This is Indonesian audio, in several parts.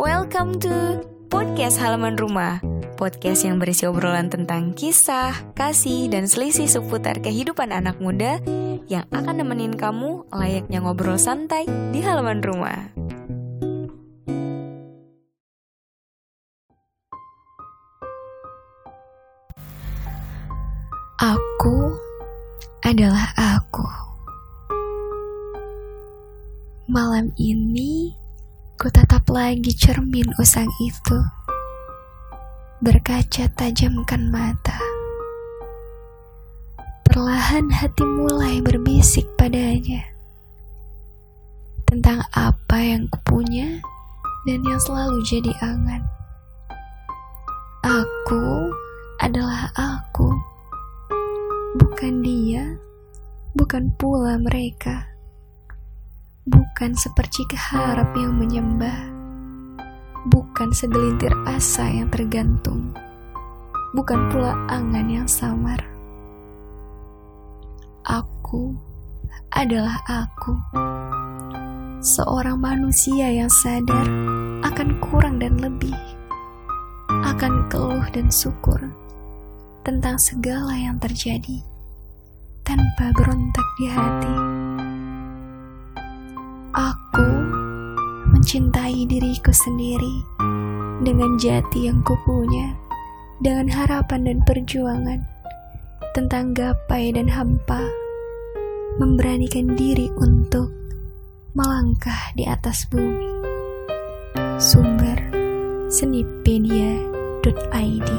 Welcome to Podcast Halaman Rumah Podcast yang berisi obrolan tentang kisah, kasih, dan selisih seputar kehidupan anak muda Yang akan nemenin kamu layaknya ngobrol santai di halaman rumah. Aku adalah aku. Malam ini Ku tatap lagi cermin usang itu. Berkaca tajamkan mata. Perlahan hati mulai berbisik padanya Tentang apa yang kupunya Dan yang selalu jadi angan. Aku adalah aku Bukan dia Bukan pula mereka bukan sepercik harap yang menyembah, bukan segelintir asa yang tergantung, bukan pula angan yang samar. Aku adalah aku, seorang manusia yang sadar akan kurang dan lebih, akan keluh dan syukur tentang segala yang terjadi tanpa berontak di hati. Mencintai diriku sendiri dengan jati yang kupunya, dengan harapan dan perjuangan tentang gapai dan hampa, memberanikan diri untuk melangkah di atas bumi. Sumber senipedia.id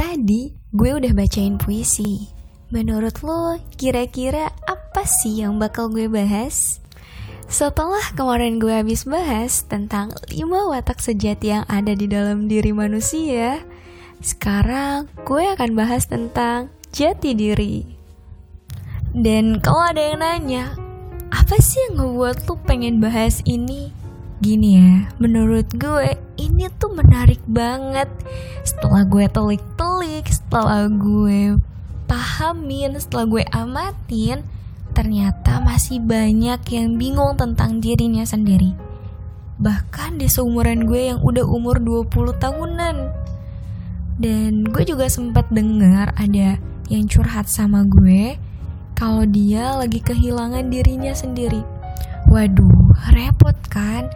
Tadi gue udah bacain puisi. Menurut lo, kira-kira apa sih yang bakal gue bahas? Setelah kemarin gue habis bahas tentang lima watak sejati yang ada di dalam diri manusia, sekarang gue akan bahas tentang jati diri. Dan kalau ada yang nanya, apa sih yang ngebuat lo pengen bahas ini? Gini ya, menurut gue ini tuh menarik banget. Setelah gue telik-telik, setelah gue pahamin, setelah gue amatin, ternyata masih banyak yang bingung tentang dirinya sendiri. Bahkan di seumuran gue yang udah umur 20 tahunan. Dan gue juga sempat dengar ada yang curhat sama gue kalau dia lagi kehilangan dirinya sendiri. Waduh, repot kan?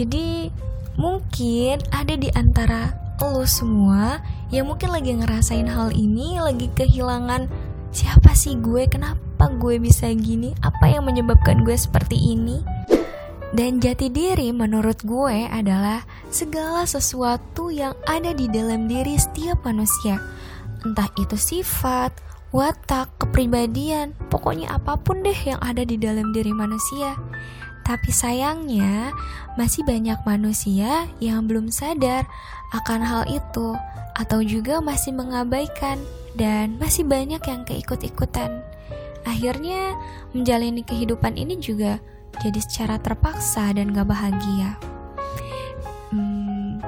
Jadi mungkin ada di antara lo semua yang mungkin lagi ngerasain hal ini, lagi kehilangan siapa sih gue, kenapa gue bisa gini, apa yang menyebabkan gue seperti ini. Dan jati diri menurut gue adalah segala sesuatu yang ada di dalam diri setiap manusia. Entah itu sifat, watak, kepribadian, pokoknya apa pun deh yang ada di dalam diri manusia. Tapi sayangnya, masih banyak manusia yang belum sadar akan hal itu, atau juga masih mengabaikan, dan masih banyak yang keikut-ikutan. Akhirnya, menjalani kehidupan ini juga jadi secara terpaksa dan gak bahagia. Hmm,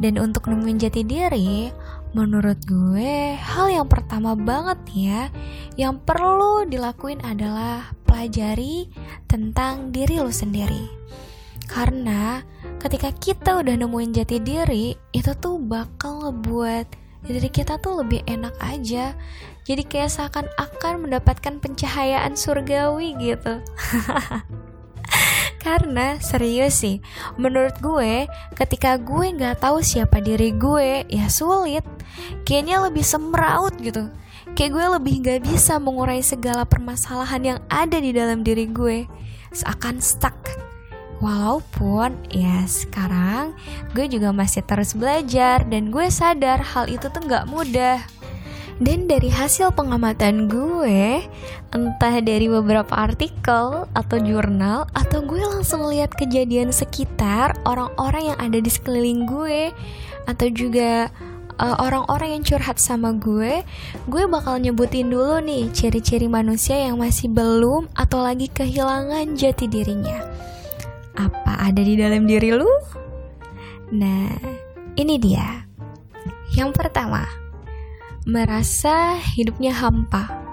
dan untuk nemuin jati diri, menurut gue, hal yang pertama banget ya, yang perlu dilakuin adalah pelajari tentang diri lo sendiri. Karena ketika kita udah nemuin jati diri, itu tuh bakal ngebuat diri kita tuh lebih enak aja. Jadi kayak seakan-akan mendapatkan pencahayaan surgawi gitu. Karena serius sih, menurut gue, ketika gue nggak tahu siapa diri gue, ya sulit. Kayaknya lebih semraut gitu Kayak gue lebih gak bisa mengurai segala permasalahan yang ada di dalam diri gue. Seakan stuck. Walaupun ya sekarang gue juga masih terus belajar Dan gue sadar hal itu tuh gak mudah. Dan dari hasil pengamatan gue, entah dari beberapa artikel atau jurnal, atau gue langsung lihat kejadian sekitar orang-orang yang ada di sekeliling gue, atau juga uh, orang-orang yang curhat sama gue, gue bakal nyebutin dulu nih ciri-ciri manusia yang masih belum atau lagi kehilangan jati dirinya. Apa ada di dalam diri lu? Nah, ini dia. Yang pertama, merasa hidupnya hampa.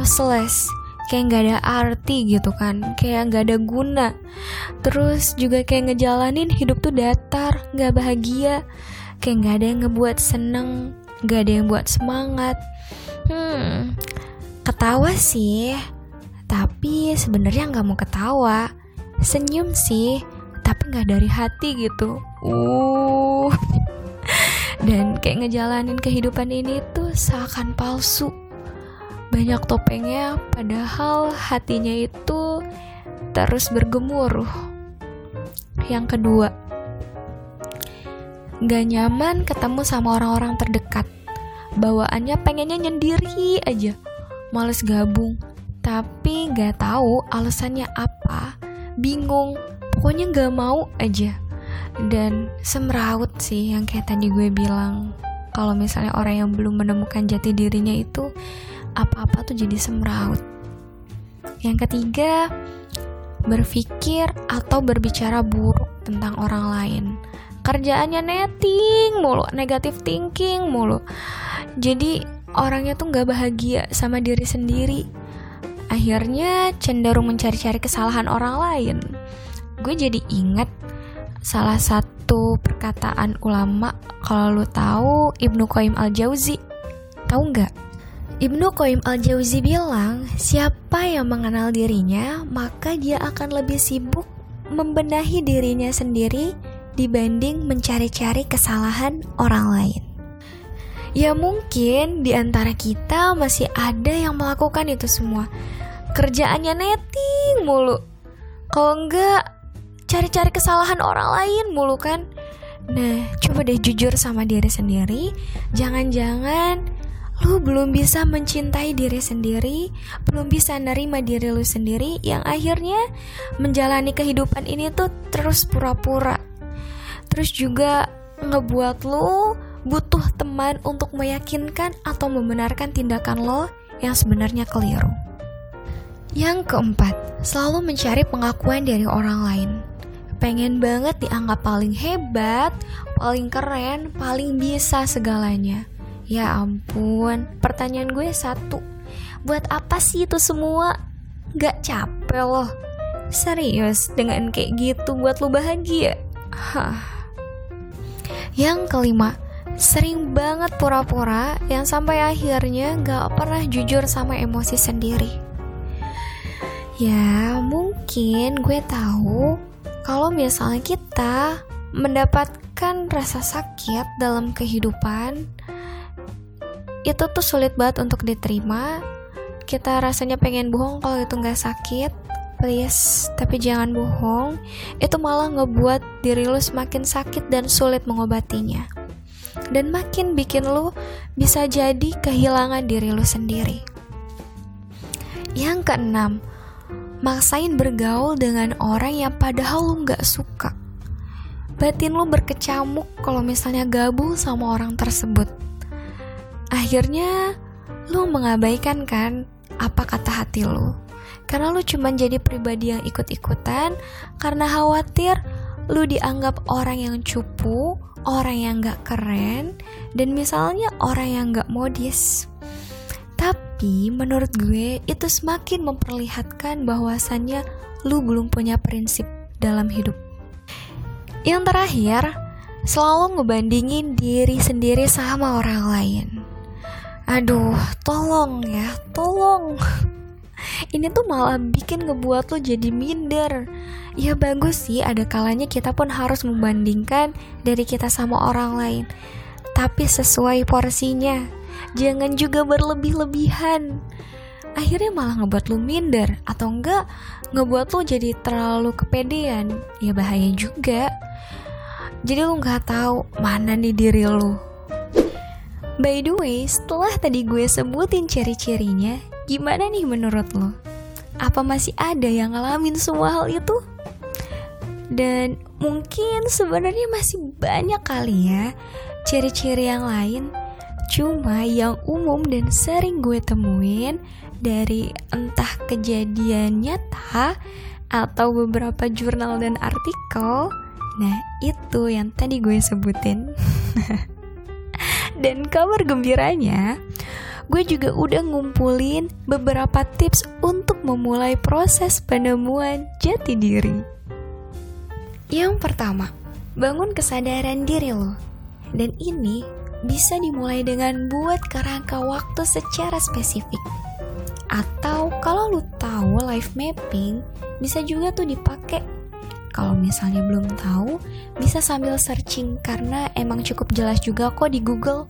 useless kayak nggak ada arti gitu kan kayak nggak ada guna terus juga kayak ngejalanin hidup tuh datar nggak bahagia kayak nggak ada yang ngebuat seneng nggak ada yang buat semangat. Hmm ketawa sih tapi sebenarnya nggak mau ketawa. Senyum sih tapi nggak dari hati gitu. Uh. Dan kayak ngejalanin kehidupan ini tuh seakan palsu. Banyak topengnya padahal hatinya itu terus bergemuruh. Yang kedua gak nyaman ketemu sama orang-orang terdekat. Bawaannya pengennya nyendiri aja. Males gabung. Tapi gak tahu alasannya apa. Bingung. Pokoknya gak mau aja. Dan semraut sih yang kayak tadi gue bilang. Kalau misalnya orang yang belum menemukan jati dirinya itu apa-apa tuh jadi semraut. Yang ketiga, berpikir atau berbicara buruk tentang orang lain. Kerjaannya netting mulu, negatif thinking mulu. Jadi orangnya tuh gak bahagia sama diri sendiri. Akhirnya cenderung mencari-cari kesalahan orang lain. Gue jadi inget salah satu perkataan ulama kalau lu tahu Ibnu Qayyim al-Jauzi. Tahu nggak? Ibnu Qayyim al-Jauzi bilang, siapa yang mengenal dirinya, maka dia akan lebih sibuk membenahi dirinya sendiri dibanding mencari-cari kesalahan orang lain. Ya mungkin di antara kita masih ada yang melakukan itu semua. Kerjaannya netting mulu. Kalau enggak cari-cari kesalahan orang lain mulu kan. Nah, coba deh jujur sama diri sendiri. Jangan-jangan lu belum bisa mencintai diri sendiri, belum bisa nerima diri lu sendiri yang akhirnya menjalani kehidupan ini tuh terus pura-pura. Terus juga ngebuat lu butuh teman untuk meyakinkan atau membenarkan tindakan lo yang sebenarnya keliru. Yang keempat, selalu mencari pengakuan dari orang lain. Pengen banget dianggap paling hebat, paling keren, paling bisa segalanya Ya ampun, pertanyaan gue satu. Buat apa sih itu semua? Gak capek loh. Serius, dengan kayak gitu buat lo bahagia? Hah. Yang kelima, sering banget pura-pura yang sampai akhirnya gak pernah jujur sama emosi sendiri. Ya, mungkin gue tahu kalau misalnya kita mendapatkan rasa sakit dalam kehidupan, itu tuh sulit banget untuk diterima kita rasanya pengen bohong kalau itu nggak sakit please tapi jangan bohong. Itu malah ngebuat diri lu semakin sakit dan sulit mengobatinya. Dan makin bikin lu bisa jadi kehilangan diri lu sendiri. Yang keenam maksain bergaul dengan orang yang padahal lu nggak suka. Batin lu berkecamuk kalau misalnya gabung sama orang tersebut. Akhirnya lu mengabaikan kan apa kata hati lu karena lu cuma jadi pribadi yang ikut-ikutan karena khawatir lu dianggap orang yang cupu orang yang gak keren dan misalnya orang yang gak modis. Tapi menurut gue itu semakin memperlihatkan bahwasannya lu belum punya prinsip dalam hidup. Yang terakhir selalu ngebandingin diri sendiri sama orang lain. Aduh, tolong ya, tolong. Ini tuh malah bikin ngebuat lo jadi minder. Ya bagus sih, ada kalanya kita pun harus membandingkan dari kita sama orang lain. Tapi sesuai porsinya. Jangan juga berlebih-lebihan. Akhirnya malah ngebuat lo minder atau enggak ngebuat lo jadi terlalu kepedean. Ya bahaya juga. Jadi lo nggak tahu mana nih diri lo By the way, setelah tadi gue sebutin ciri-cirinya, gimana nih menurut lo? Apa masih ada yang ngalamin semua hal itu? Dan mungkin sebenarnya masih banyak kali ya ciri-ciri yang lain. Cuma yang umum dan sering gue temuin dari entah kejadian nyata atau beberapa jurnal dan artikel. Nah, itu yang tadi gue sebutin. Dan kabar gembiranya, gue juga udah ngumpulin beberapa tips untuk memulai proses penemuan jati diri. Yang pertama, bangun kesadaran diri lo. Dan ini bisa dimulai dengan buat kerangka waktu secara spesifik. Atau kalau lu tahu life mapping, bisa juga tuh dipakai. Kalau misalnya belum tahu, bisa sambil searching karena emang cukup jelas juga kok di Google.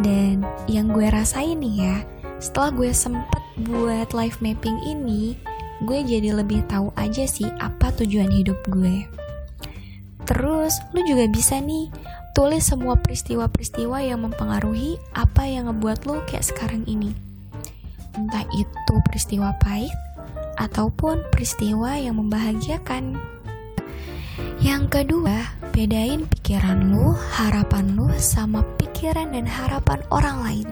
Dan yang gue rasain nih ya, setelah gue sempet buat life mapping ini, gue jadi lebih tahu aja sih apa tujuan hidup gue. Terus, lu juga bisa nih tulis semua peristiwa-peristiwa yang mempengaruhi apa yang ngebuat lu kayak sekarang ini. Entah itu peristiwa pahit ataupun peristiwa yang membahagiakan. Yang kedua, bedain pikiran lu, harapan lu sama pikiran dan harapan orang lain.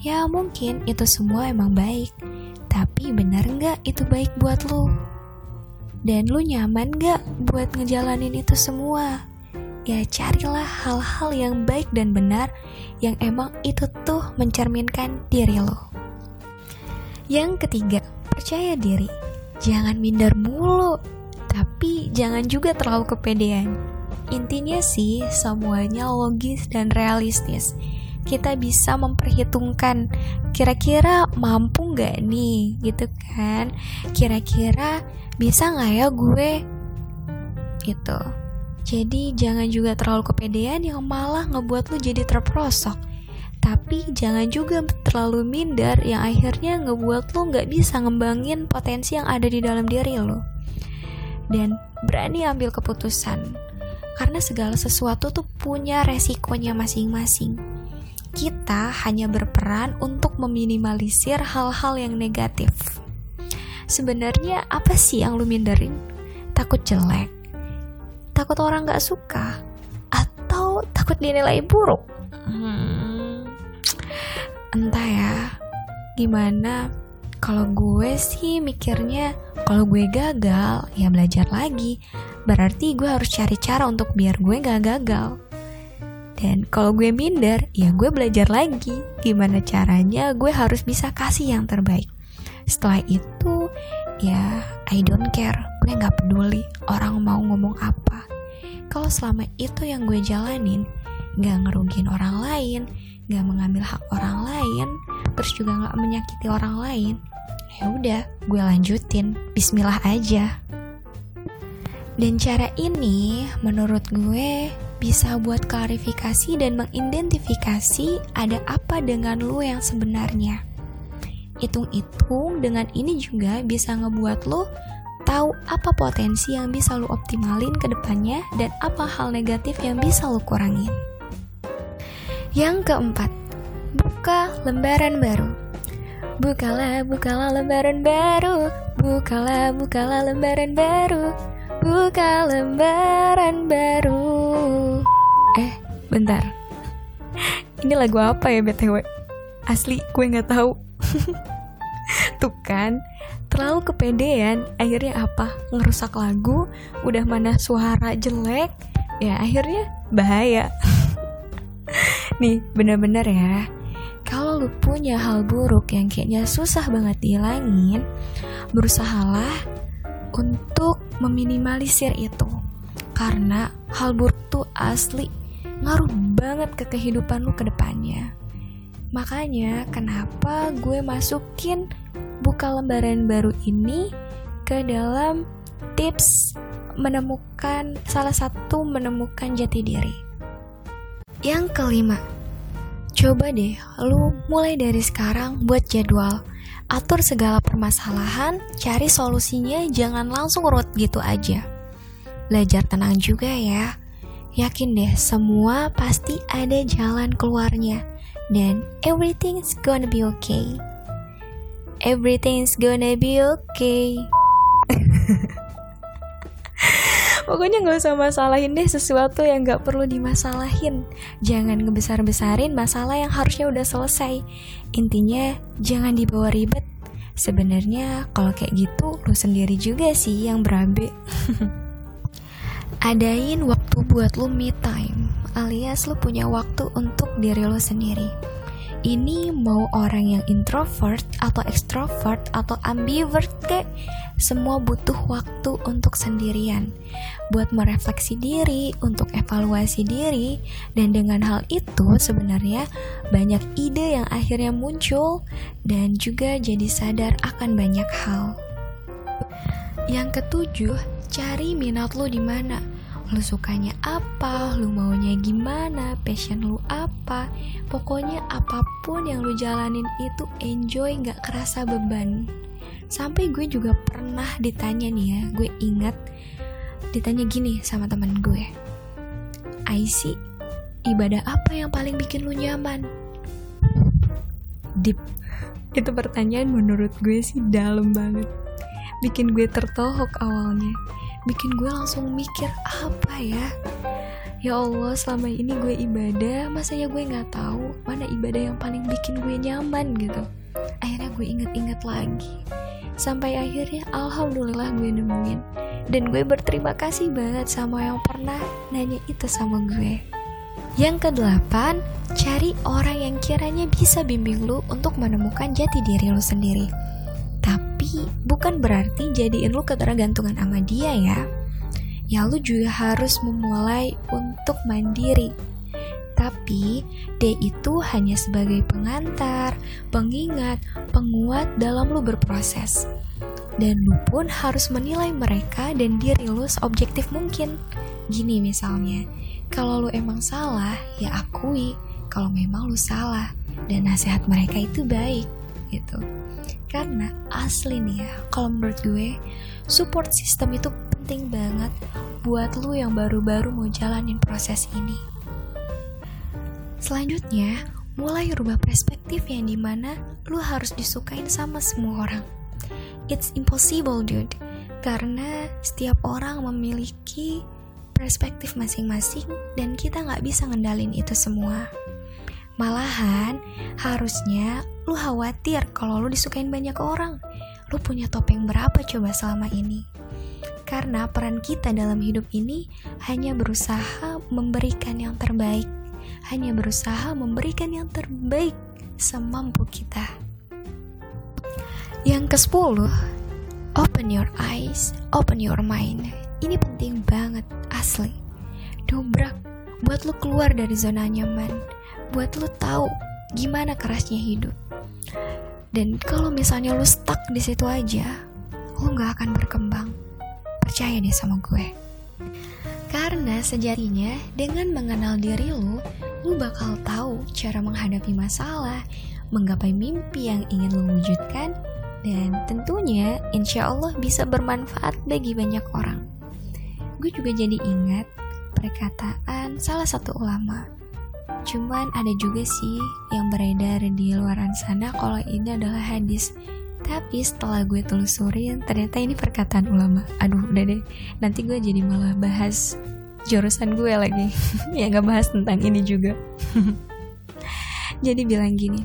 Ya mungkin itu semua emang baik, tapi benar nggak itu baik buat lu? Dan lu nyaman nggak buat ngejalanin itu semua? Ya carilah hal-hal yang baik dan benar yang emang itu tuh mencerminkan diri lo. Yang ketiga, percaya diri. Jangan minder mulu, tapi jangan juga terlalu kepedean. Intinya sih, semuanya logis dan realistis. Kita bisa memperhitungkan kira-kira mampu nggak nih, gitu kan? Kira-kira bisa nggak ya gue? Gitu. Jadi jangan juga terlalu kepedean yang malah ngebuat lu jadi terperosok. Tapi jangan juga terlalu minder yang akhirnya ngebuat lu nggak bisa ngembangin potensi yang ada di dalam diri lo dan berani ambil keputusan. Karena segala sesuatu tuh punya resikonya masing-masing. Kita hanya berperan untuk meminimalisir hal-hal yang negatif. Sebenarnya apa sih yang lu minderin? Takut jelek? Takut orang gak suka? Atau takut dinilai buruk? Hmm, entah ya, gimana kalau gue sih mikirnya kalau gue gagal ya belajar lagi. Berarti gue harus cari cara untuk biar gue gak gagal. Dan kalau gue minder, ya gue belajar lagi gimana caranya gue harus bisa kasih yang terbaik. Setelah itu, ya I don't care, gue gak peduli orang mau ngomong apa. Kalau selama itu yang gue jalanin, gak ngerugiin orang lain, gak mengambil hak orang lain, terus juga gak menyakiti orang lain, ya udah gue lanjutin Bismillah aja dan cara ini menurut gue bisa buat klarifikasi dan mengidentifikasi ada apa dengan lu yang sebenarnya. Hitung-hitung dengan ini juga bisa ngebuat lu tahu apa potensi yang bisa lu optimalin ke depannya dan apa hal negatif yang bisa lu kurangin. Yang keempat, buka lembaran baru. Bukalah, bukalah lembaran baru. Bukalah, bukalah lembaran baru. Buka lembaran baru. Eh, bentar. Ini lagu apa ya BTW? Asli, gue gak tahu. Tuh kan, terlalu kepedean. Akhirnya apa? Ngerusak lagu? Udah mana suara jelek? Ya akhirnya bahaya. Nih, bener-bener ya lu punya hal buruk yang kayaknya susah banget dihilangin, berusahalah untuk meminimalisir itu. Karena hal buruk tuh asli ngaruh banget ke kehidupan lu ke depannya. Makanya kenapa gue masukin buka lembaran baru ini ke dalam tips menemukan salah satu menemukan jati diri. Yang kelima, Coba deh, lu mulai dari sekarang buat jadwal. Atur segala permasalahan, cari solusinya, jangan langsung root gitu aja. Belajar tenang juga ya. Yakin deh, semua pasti ada jalan keluarnya. Dan everything's gonna be okay. Everything's gonna be okay. Pokoknya gak usah masalahin deh sesuatu yang gak perlu dimasalahin. Jangan ngebesar-besarin masalah yang harusnya udah selesai. Intinya jangan dibawa ribet. Sebenarnya kalau kayak gitu lo sendiri juga sih yang berabe. Adain waktu buat lo me time, alias lo punya waktu untuk diri lo sendiri. Ini mau orang yang introvert atau extrovert atau ambivert kek semua butuh waktu untuk sendirian buat merefleksi diri, untuk evaluasi diri dan dengan hal itu sebenarnya banyak ide yang akhirnya muncul dan juga jadi sadar akan banyak hal. Yang ketujuh, cari minat lo di mana lu sukanya apa, lu maunya gimana, passion lu apa. Pokoknya apa pun yang lu jalanin itu enjoy gak kerasa beban. Sampai gue juga pernah ditanya nih ya, gue ingat ditanya gini sama teman gue. Aisy, ibadah apa yang paling bikin lu nyaman? Deep. Itu pertanyaan menurut gue sih dalam banget. Bikin gue tertohok awalnya bikin gue langsung mikir apa ya? Ya Allah selama ini gue ibadah masa ya gue nggak tahu mana ibadah yang paling bikin gue nyaman gitu. Akhirnya gue inget-inget lagi. Sampai akhirnya alhamdulillah gue nemuin. Dan gue berterima kasih banget sama yang pernah nanya itu sama gue. Yang kedelapan cari orang yang kiranya bisa bimbing lu untuk menemukan jati diri lu sendiri bukan berarti jadiin lu ketergantungan sama dia ya. Ya lu juga harus memulai untuk mandiri. Tapi dia itu hanya sebagai pengantar, pengingat, penguat dalam lu berproses. Dan lu pun harus menilai mereka dan diri lu seobjektif mungkin. Gini misalnya, kalau lu emang salah, ya akui kalau memang lu salah. Dan nasihat mereka itu baik, gitu. Karena asli nih ya, kalau menurut gue, support system itu penting banget buat lu yang baru-baru mau jalanin proses ini. Selanjutnya, mulai rubah perspektif yang di mana lu harus disukain sama semua orang. It's impossible dude, karena setiap orang memiliki perspektif masing-masing dan kita nggak bisa ngendalin itu semua. Malahan, harusnya lu khawatir kalau lu disukain banyak orang. Lu punya topeng berapa coba selama ini? Karena peran kita dalam hidup ini hanya berusaha memberikan yang terbaik. Hanya berusaha memberikan yang terbaik semampu kita. Yang ke-10, open your eyes, open your mind. Ini penting banget, asli. Dobrak buat lu keluar dari zona nyaman buat lu tahu gimana kerasnya hidup. Dan kalau misalnya lu stuck di situ aja, lu nggak akan berkembang. Percaya deh sama gue. Karena sejatinya dengan mengenal diri lu, lu bakal tahu cara menghadapi masalah, menggapai mimpi yang ingin lu wujudkan, dan tentunya insya Allah bisa bermanfaat bagi banyak orang. Gue juga jadi ingat perkataan salah satu ulama Cuman ada juga sih yang beredar di luaran sana kalau ini adalah hadis. Tapi setelah gue telusurin, ternyata ini perkataan ulama. Aduh, udah deh. Nanti gue jadi malah bahas jurusan gue lagi. ya gak bahas tentang ini juga. jadi bilang gini.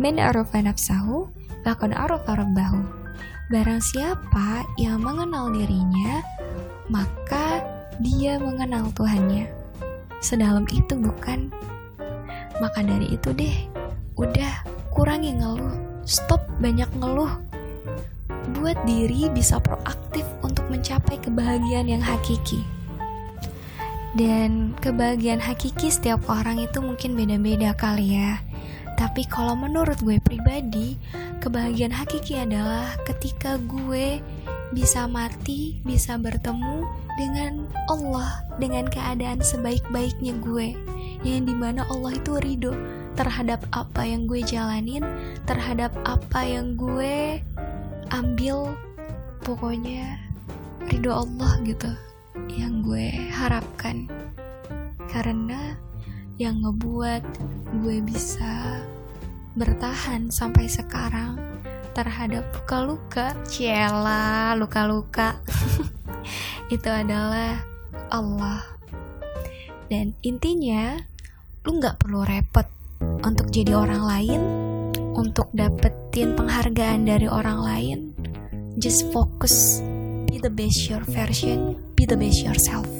Men arofa nafsahu, lakon arofa rabbahu. Barang siapa yang mengenal dirinya, maka dia mengenal Tuhannya. Sedalam itu bukan maka dari itu deh, udah kurangi ngeluh, stop banyak ngeluh. Buat diri bisa proaktif untuk mencapai kebahagiaan yang hakiki. Dan kebahagiaan hakiki setiap orang itu mungkin beda-beda kali ya. Tapi kalau menurut gue pribadi, kebahagiaan hakiki adalah ketika gue bisa mati, bisa bertemu dengan Allah dengan keadaan sebaik-baiknya gue yang di mana Allah itu ridho terhadap apa yang gue jalanin terhadap apa yang gue ambil. Pokoknya ridho Allah gitu yang gue harapkan. Karena yang ngebuat gue bisa bertahan sampai sekarang terhadap luka-luka. Ciela luka-luka. Itu adalah Allah. Dan intinya lu nggak perlu repot untuk jadi orang lain, untuk dapetin penghargaan dari orang lain. Just focus, be the best your version, be the best yourself.